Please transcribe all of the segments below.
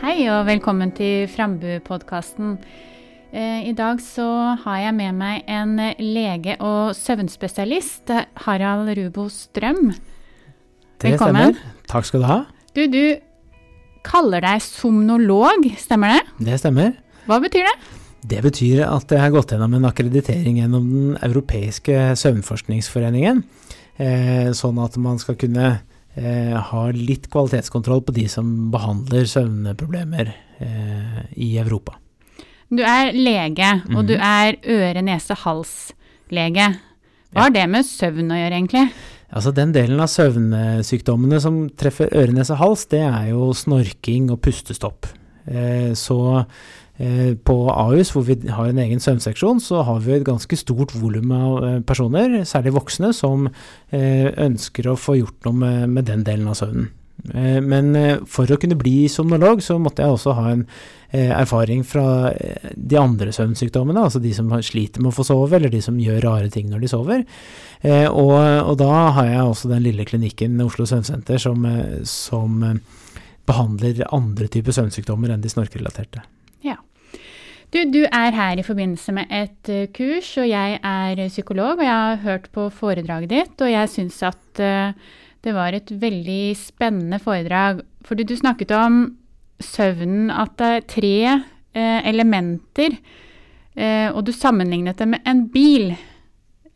Hei og velkommen til Frambu-podkasten. Eh, I dag så har jeg med meg en lege og søvnspesialist, Harald Rubo Strøm. Det Velkommen. stemmer. Takk skal du ha. Du, du kaller deg somnolog, stemmer det? Det stemmer. Hva betyr det? Det betyr at jeg har gått gjennom en akkreditering gjennom Den europeiske søvnforskningsforeningen, eh, sånn at man skal kunne eh, ha litt kvalitetskontroll på de som behandler søvnproblemer eh, i Europa. Du er lege, og mm. du er øre-nese-hals-lege. Hva Ja. det med søvn å gjøre, egentlig? Altså Den delen av søvnsykdommene som treffer øre, nese, hals, det er jo snorking og pustestopp. Eh, så på Ahus, hvor vi har en egen søvnseksjon, så har vi et ganske stort volum av eh, personer, særlig voksne, som eh, ønsker å få gjort noe med, med den delen av søvnen. Eh, men eh, for å kunne bli somnolog, så måtte jeg også ha en eh, erfaring fra eh, de andre søvnsykdommene, altså de som sliter med å få sove, eller de som gjør rare ting når de sover. Eh, og, og da har jeg også den lille klinikken Oslo Søvnsenter som, eh, som eh, behandler andre typer søvnsykdommer enn de snorkerelaterte. Du, du er her i forbindelse med et eh, kurs, og jeg er psykolog, og jeg har hørt på foredraget ditt, og jeg syns at eh, det var et veldig spennende foredrag. For du snakket om søvnen, at det er tre eh, elementer, eh, og du sammenlignet det med en bil.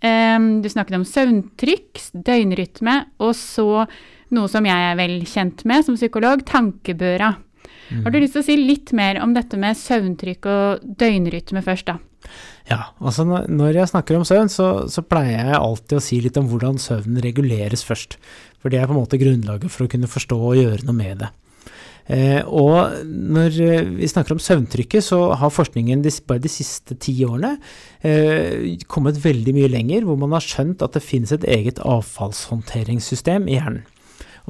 Eh, du snakket om søvntrykk, døgnrytme, og så noe som jeg er vel kjent med som psykolog, tankebøra. Har du lyst til å si litt mer om dette med søvntrykk og døgnrytme først, da? Ja, altså når- jeg snakker om søvn, så, så pleier jeg alltid å si litt om hvordan søvnen reguleres først. For det er på en måte grunnlaget for å kunne forstå og gjøre noe med det. Eh, og når eh, vi snakker om søvntrykket, så har forskningen de, bare de siste ti årene eh, kommet veldig mye lenger, hvor man har skjønt at det finnes et eget avfallshåndteringssystem i hjernen.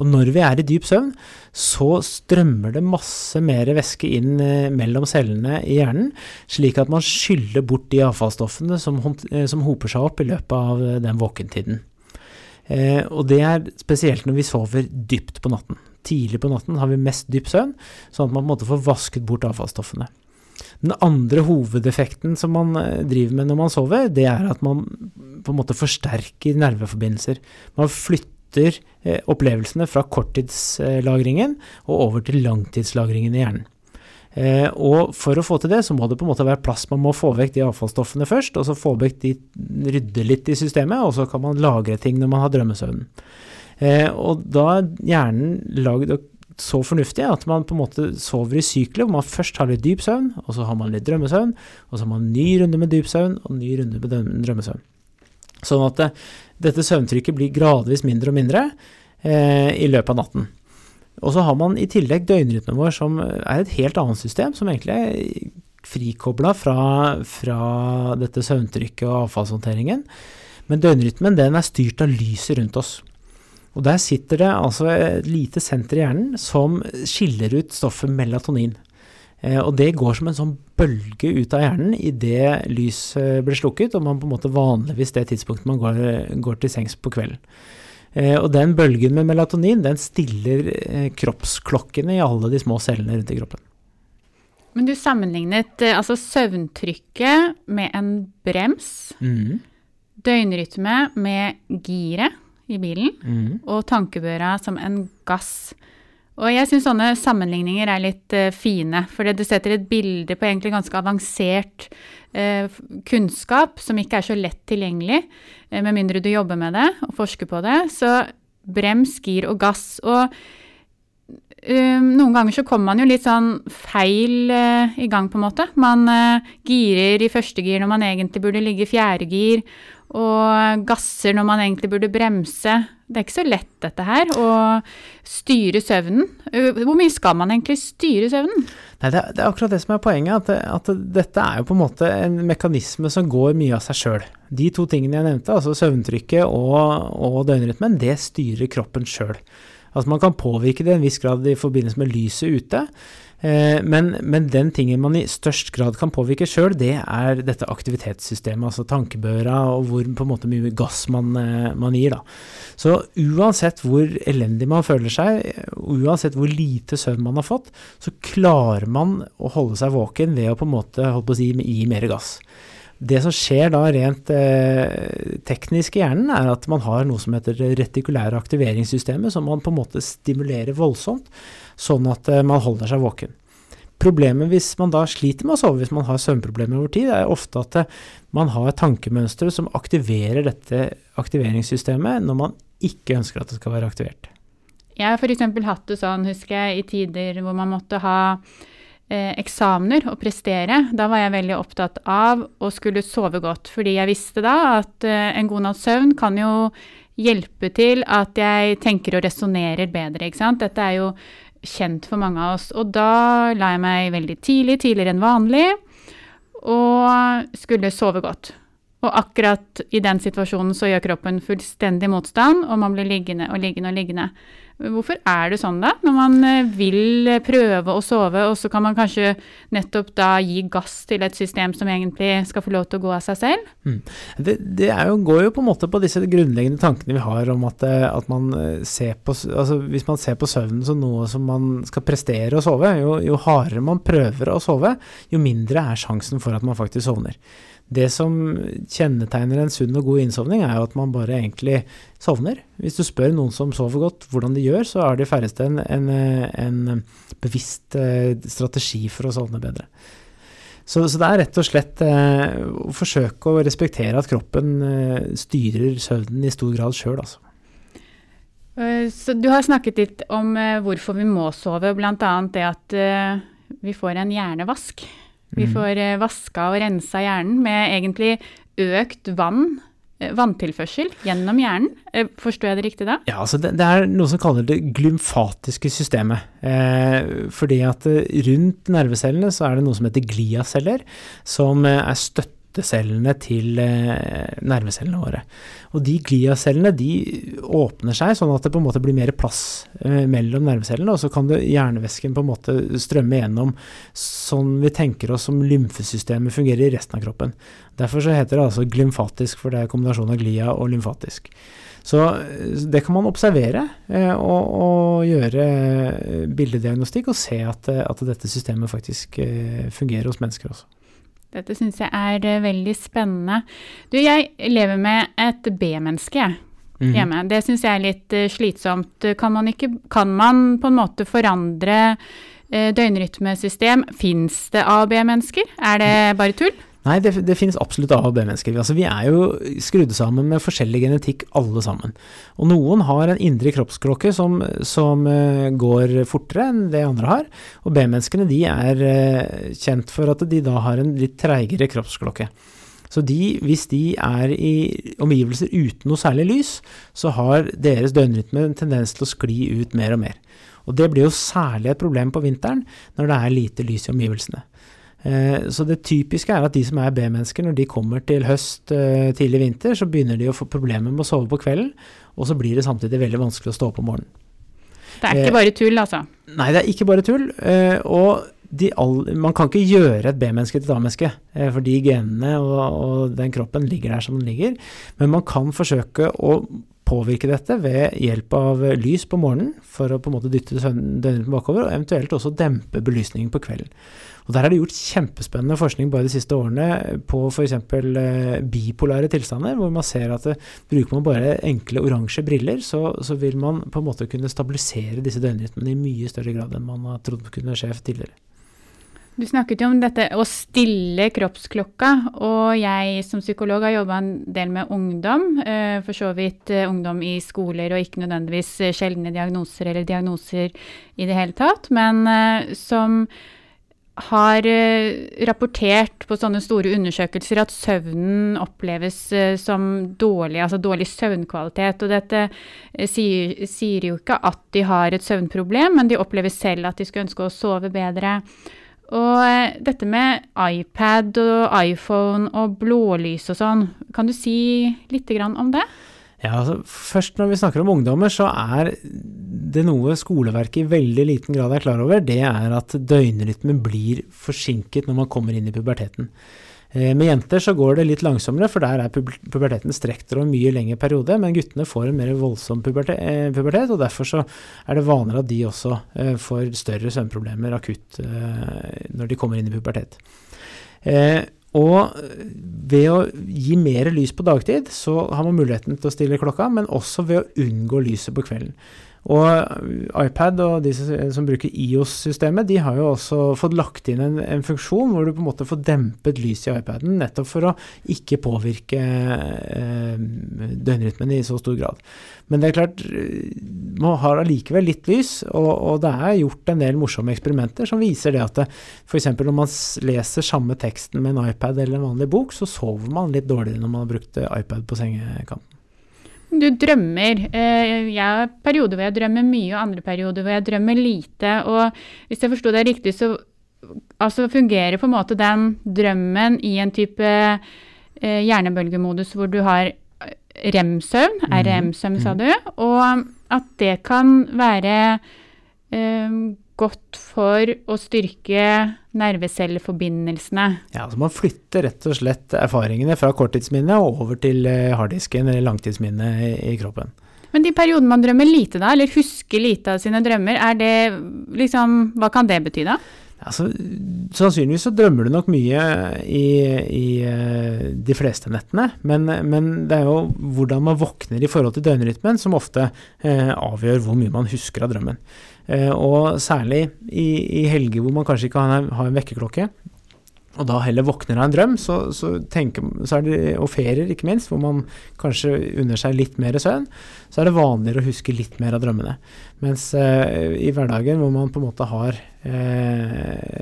Og når vi er i dyp søvn, så strømmer det masse mer væske inn eh, mellom cellene i hjernen, slik at man skyller bort de avfallsstoffene som, eh, som hoper seg opp i løpet av eh, den våkentiden. Eh, og det er spesielt når vi sover dypt på natten. Tidlig på natten har vi mest dyp søvn, sånn at man på en måte får vasket bort avfallsstoffene. Den andre hovedeffekten som man driver med når man sover, det er at man på en måte forsterker nerveforbindelser. Man flytter eh, opplevelsene fra korttidslagringen og over til langtidslagringen i hjernen. Eh, og for å få til det, så må det på en måte være plass. Man må få vekk de avfallsstoffene først, og så få vekk de, rydde litt i systemet, og så kan man lagre ting når man har drømmesøvn. Eh, og da er hjernen lagd så fornuftig at man på en måte sover i sykler, hvor man først har litt dyp søvn, og så har man litt drømmesøvn, og så har man ny runde med dyp søvn, og ny runde med drømmesøvn. Sånn at det, dette søvntrykket blir gradvis mindre og mindre eh, i løpet av natten. Og så har man i tillegg døgnrytmen vår, som er et helt annet system, som egentlig er frikobla fra, fra dette søvntrykket og avfallshåndteringen. Men døgnrytmen den er styrt av lyset rundt oss. Og der sitter det altså et lite senter i hjernen som skiller ut stoffet melatonin. Eh, og det går som en sånn bølge ut av hjernen idet lyset blir slukket, og man på en måte vanligvis det tidspunktet man går, går til sengs på kvelden. Eh, og den bølgen med melatonin, den stiller eh, kroppsklokkene i alle de små cellene rundt i kroppen. Men du sammenlignet altså søvntrykket med en brems, døgnrytme med giret i bilen, mm. og tankebøra som en gass. Og jeg syns sånne sammenligninger er litt uh, fine, for det setter et bilde på egentlig ganske avansert uh, kunnskap som ikke er så lett tilgjengelig, uh, med mindre du jobber med det og forsker på det. Så brems, gir og gass. Og noen ganger så kommer man jo litt sånn feil i gang, på en måte. Man girer i første gir når man egentlig burde ligge i fjerde gir, og gasser når man egentlig burde bremse. Det er ikke så lett dette her, å styre søvnen. Eh, Hvor mye skal man egentlig styre søvnen? Nei, det, er- det er akkurat det som er poenget, at, at dette er jo på en måte en mekanisme som går mye av seg sjøl. De to tingene jeg nevnte, altså søvntrykket og, og døgnrytmen, det styrer kroppen sjøl. Altså man kan påvirke det i en viss grad i forbindelse med lyset ute, men, men, den tingen man i størst grad kan påvirke sjøl, det er dette aktivitetssystemet, altså tankebøra, og hvor på en måte mye gass man, eh, man gir. da. Så uansett hvor elendig man føler seg, uansett hvor lite søvn man har fått, så klarer man å holde seg våken ved å på en måte holdt på å si, gi mer gass. Det som skjer da rent eh, teknisk i hjernen, er at man har noe som heter retikulære aktiveringssystemet, som man på en måte stimulerer voldsomt, sånn at eh, man holder seg våken. Problemet hvis man da sliter med å sove, hvis man har søvnproblemer over tid, er ofte at eh, man har tankemønstre som aktiverer dette aktiveringssystemet når man ikke ønsker at det skal være aktivert. Jeg har f.eks. hatt det sånn, husker jeg, i tider hvor man måtte ha eh, eksamener og prestere, da var jeg veldig opptatt av å skulle sove godt. Fordi jeg visste da at eh, en god natts søvn kan jo hjelpe til at jeg tenker og resonnerer bedre. ikke sant? Dette er jo kjent for mange av oss. Og da la jeg meg veldig tidlig, tidligere enn vanlig, og skulle sove godt. Og akkurat i den situasjonen så gjør kroppen fullstendig motstand, og man blir liggende og liggende og liggende. Hvorfor er det sånn, da? Når man eh, vil prøve å sove, og så kan man kanskje nettopp da gi gass til et system som egentlig skal få lov til å gå av seg selv? Mm. Det, det jo, går jo på en måte på disse grunnleggende tankene vi har om at, eh, at man eh, ser på Altså hvis man ser på søvnen som noe som man skal prestere å sove, jo, jo hardere man prøver å sove, jo mindre er sjansen for at man faktisk sovner. Det som kjennetegner en sunn og god innsovning, er jo at man bare egentlig sovner. Hvis du spør noen som sover godt hvordan de gjør, så har de færreste en, en, en bevisst eh, strategi for å sovne bedre. Så, så, det er rett og slett eh, å forsøke å respektere at kroppen eh, styrer søvnen i stor grad sjøl, altså. Eh, så du har snakket litt om eh, hvorfor vi må sove, bl.a. det at vi får en hjernevask. Vi mm. får eh, vaska og rensa hjernen med egentlig økt vann eh, vanntilførsel gjennom hjernen. Forsto forstår jeg det riktig da? Ja, altså det, det er noe som kaller det glymfatiske systemet. Eh, fordi at rundt nervecellene så er det noe som heter gliaceller, som er støtte støttecellene til eh, nervecellene våre. Og de gliacellene de åpner seg sånn at det på en måte blir mer plass eh, mellom nervecellene, og så kan det, hjernevæsken på en måte strømme gjennom sånn vi tenker oss som lymfesystemet fungerer i resten av kroppen. Derfor så heter det altså glymfatisk, for det er kombinasjonen av glia og lymfatisk. Så eh, det kan man observere og, og gjøre bildediagnostikk og se at, at dette systemet faktisk fungerer hos mennesker også. Dette syns jeg er uh, veldig spennende. Du, jeg lever med et B-menneske, mm. hjemme. Det syns jeg er litt uh, slitsomt. Kan man, ikke, kan man på en måte forandre uh, døgnrytmesystem? Fins det A- og B-mennesker? Er det bare tull? Nei, det, det finnes absolutt A- og B-mennesker. Altså, vi er jo skrudd sammen med forskjellig genetikk alle sammen. Og noen har en indre kroppsklokke som, som uh, går fortere enn det andre har. Og B-menneskene de er uh, kjent for at de da har en litt treigere kroppsklokke. Så de, hvis de er i omgivelser uten noe særlig lys, så har deres døgnrytme en tendens til å skli ut mer og mer. Og det blir jo særlig et problem på vinteren når det er lite lys i omgivelsene. Eh, så det typiske er at de som er B-mennesker, når de kommer til høst, eh, tidlig vinter, så begynner de å få problemer med å sove på kvelden, og så blir det samtidig veldig vanskelig å stå opp om morgenen. Det er ikke eh, bare tull, altså? Nei, det er ikke bare tull. Og all, man kan ikke gjøre et B-menneske til et A-menneske, for de genene og, og, den kroppen ligger der som den ligger. Men man kan forsøke å påvirke dette ved hjelp av lys på morgenen, for å på en måte dytte døgnrytmen bakover, og eventuelt også dempe belysningen på kvelden. Og Der er det gjort kjempespennende forskning bare de siste årene på f.eks. Eh, bipolare tilstander, hvor man ser at det, eh, bruker man bare enkle oransje briller, så, så, vil man på en måte kunne stabilisere disse døgnrytmene i mye større grad enn man har trodd kunne skje tidligere. Du snakket jo om dette å stille kroppsklokka, og jeg som psykolog har jobba en del med ungdom. Eh, for så vidt ungdom i skoler, og ikke nødvendigvis sjeldne diagnoser eller diagnoser i det hele tatt, men som har eh, rapportert på sånne store undersøkelser at søvnen oppleves eh, som dårlig, altså dårlig søvnkvalitet. Og dette eh, sier, sier, jo ikke at de har et søvnproblem, men de opplever selv at de skulle ønske å sove bedre. Og dette med iPad og iPhone og blålys og sånn, kan du si litt om det? Ja, altså Først når vi snakker om ungdommer, så er det noe skoleverket i veldig liten grad er klar over, det er at døgnrytmen blir forsinket når man kommer inn i puberteten. Eh, med jenter så går det litt langsommere, for der er puberteten strekt over mye lengre periode. Men guttene får en mer voldsom pubertet, pubertet, og derfor så er det vanligere at de også eh, får større søvnproblemer akutt når de kommer inn i pubertet. Og ved å gi mer lys på dagtid, så har man muligheten til å stille klokka, men også ved å unngå lyset på kvelden. Og iPad og de som bruker IOS-systemet, de har jo også fått lagt inn en, en, funksjon hvor du på en måte får dempet lys i iPaden, nettopp for å ikke påvirke eh, døgnrytmen i så stor grad. Men det er klart, man har allikevel litt lys, og, og, det er gjort en del morsomme eksperimenter som viser det at f.eks. når man leser samme teksten med en iPad eller en vanlig bok, så sover man litt dårligere når man har brukt iPad på sengekanten. Du drømmer. Eh, jeg har perioder hvor jeg drømmer mye, og andre perioder hvor jeg drømmer lite. Og hvis jeg forsto deg riktig, så altså fungerer på en måte den drømmen i en type eh, hjernebølgemodus hvor du har rem-søvn, mm. REM-søvn, sa mm. du, og at det kan være eh, godt for å styrke nervecelleforbindelsene. Ja, så Man flytter rett og slett erfaringene fra korttidsminnet og over til eh, harddisken eller langtidsminnet i, kroppen. Men de periodene man drømmer lite da, eller husker lite av sine drømmer, er det liksom Hva kan det bety da? Altså, sannsynligvis så drømmer du nok mye i, i uh, de fleste nettene, men, men, det er jo hvordan man våkner i forhold til døgnrytmen som ofte eh, avgjør hvor mye man husker av drømmen. Eh, og særlig i, i, helger hvor man kanskje ikke har en vekkerklokke, og da heller våkner av en drøm, så, så, tenker, så det, og ferier ikke minst, hvor man kanskje unner seg litt mer søvn, så er det vanligere å huske litt mer av drømmene. Mens eh, i hverdagen hvor man på en måte har eh,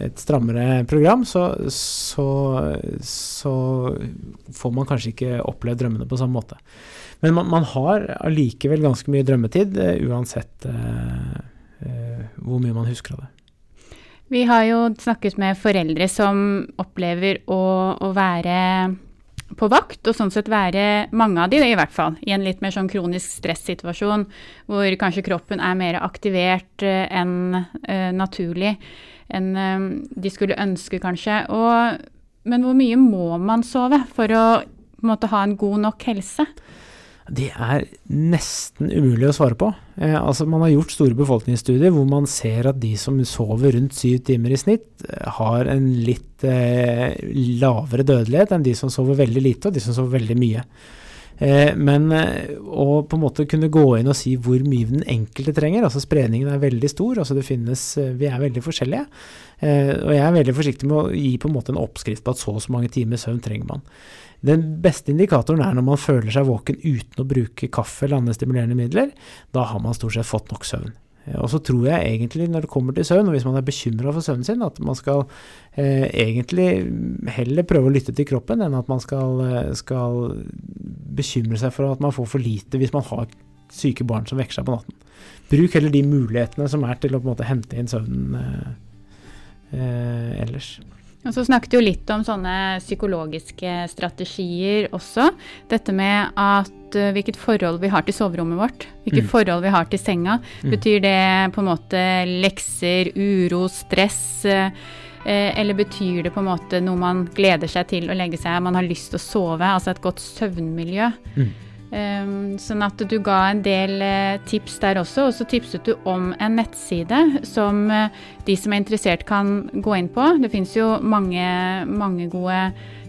et strammere program, så, så, så, får man kanskje ikke opplevd drømmene på samme måte. Men man, man har allikevel ganske mye drømmetid, uh, uansett uh, uh, hvor mye man husker av det. Vi har jo snakket med foreldre som opplever å, å, være på vakt, og sånn sett være, mange av de i hvert fall, i en litt mer sånn kronisk stressituasjon, hvor kanskje kroppen er mer aktivert uh, enn uh, naturlig, enn uh, de skulle ønske, kanskje. Og, men hvor mye må man sove for å måte ha en god nok helse? Det er nesten umulig å svare på. Eh, altså Man har gjort store befolkningsstudier hvor man ser at de som sover rundt syv timer i snitt, eh, har en litt eh, lavere dødelighet enn de som sover veldig lite, og de som sover veldig mye. Eh, men eh, å på en måte kunne gå inn og si hvor mye den enkelte trenger, altså spredningen er veldig stor, altså det finnes, eh, vi er veldig forskjellige. og jeg er veldig forsiktig med å gi på en måte en oppskrift på at så og så mange timer søvn trenger man. Den beste indikatoren er når man føler seg våken uten å bruke kaffe eller andre stimulerende midler. Da har man stort sett fått nok søvn. Og så tror jeg egentlig når det kommer til søvn, og hvis man er bekymra for søvnen sin, at man skal eh, egentlig heller prøve å lytte til kroppen enn at man skal, eh, skal, bekymre seg for at man får for lite hvis man har syke barn som vekker seg på natten. Bruk heller de mulighetene som er til å på en måte hente inn søvnen eh, eh, ellers. Og så snakket jo litt om sånne psykologiske strategier også. Dette med at uh, hvilket forhold vi har til soverommet vårt. Hvilket mm. forhold vi har til senga. Mm. Betyr det på en måte lekser, uro, stress? Uh, eller betyr det på en måte noe man gleder seg til å legge seg, man har lyst til å sove, altså et godt søvnmiljø? Mm. Um, sånn at du ga en del uh, tips der også, og så tipset du om en nettside som uh, de som er interessert kan gå inn på. Det fins jo mange, mange, gode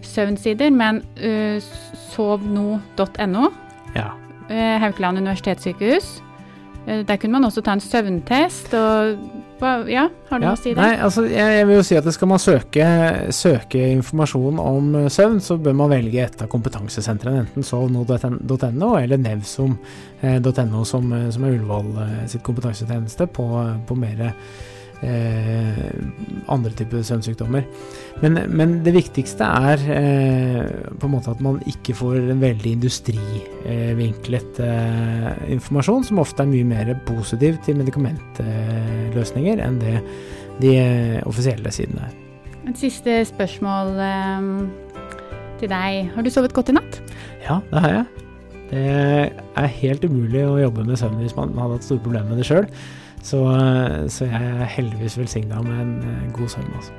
søvnsider, men uh, sovno.no, ja. Haukeland universitetssykehus, der kunne man også ta en søvntest. og ja, har du ja, noe å si der? Nei, altså, jeg, jeg, vil jo si at Skal man søke, søke, informasjon om eh, søvn, så bør man velge et av kompetansesentrene. Enten sovno.no eller nevsom.no, eh, som, eh, som er Ullevål sitt kompetansetjeneste på, på mer eh, andre typer søvnsykdommer. Men, men, det viktigste er eh, på en måte at man ikke får en veldig industrivinklet eh, informasjon, som ofte er mye mer positiv til medikamentløsninger enn det de offisielle sidene er. Et siste spørsmål eh, til deg. Har du sovet godt i natt? Ja, det har jeg. Det er helt umulig å jobbe med søvn hvis man hadde hatt store problemer med det sjøl. Så, så, jeg er heldigvis velsigna med en eh, god søvn. Altså.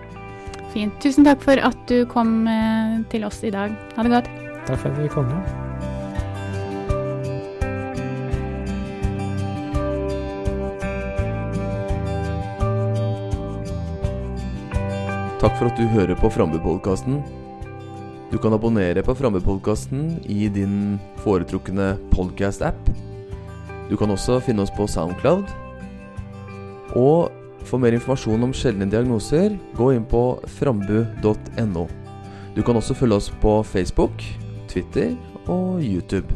Fint. Tusen takk for at du kom eh, til oss i dag. Ha det godt. Takk for at du kom. Takk for at du hører på Frambupodkasten. Du kan abonnere på Frambupodkasten i din foretrukne podcast-app. Du kan også finne oss på Soundcloud. Og for mer informasjon om sjeldne diagnoser, gå inn på frambu.no. Du kan også følge oss på Facebook, Twitter og YouTube.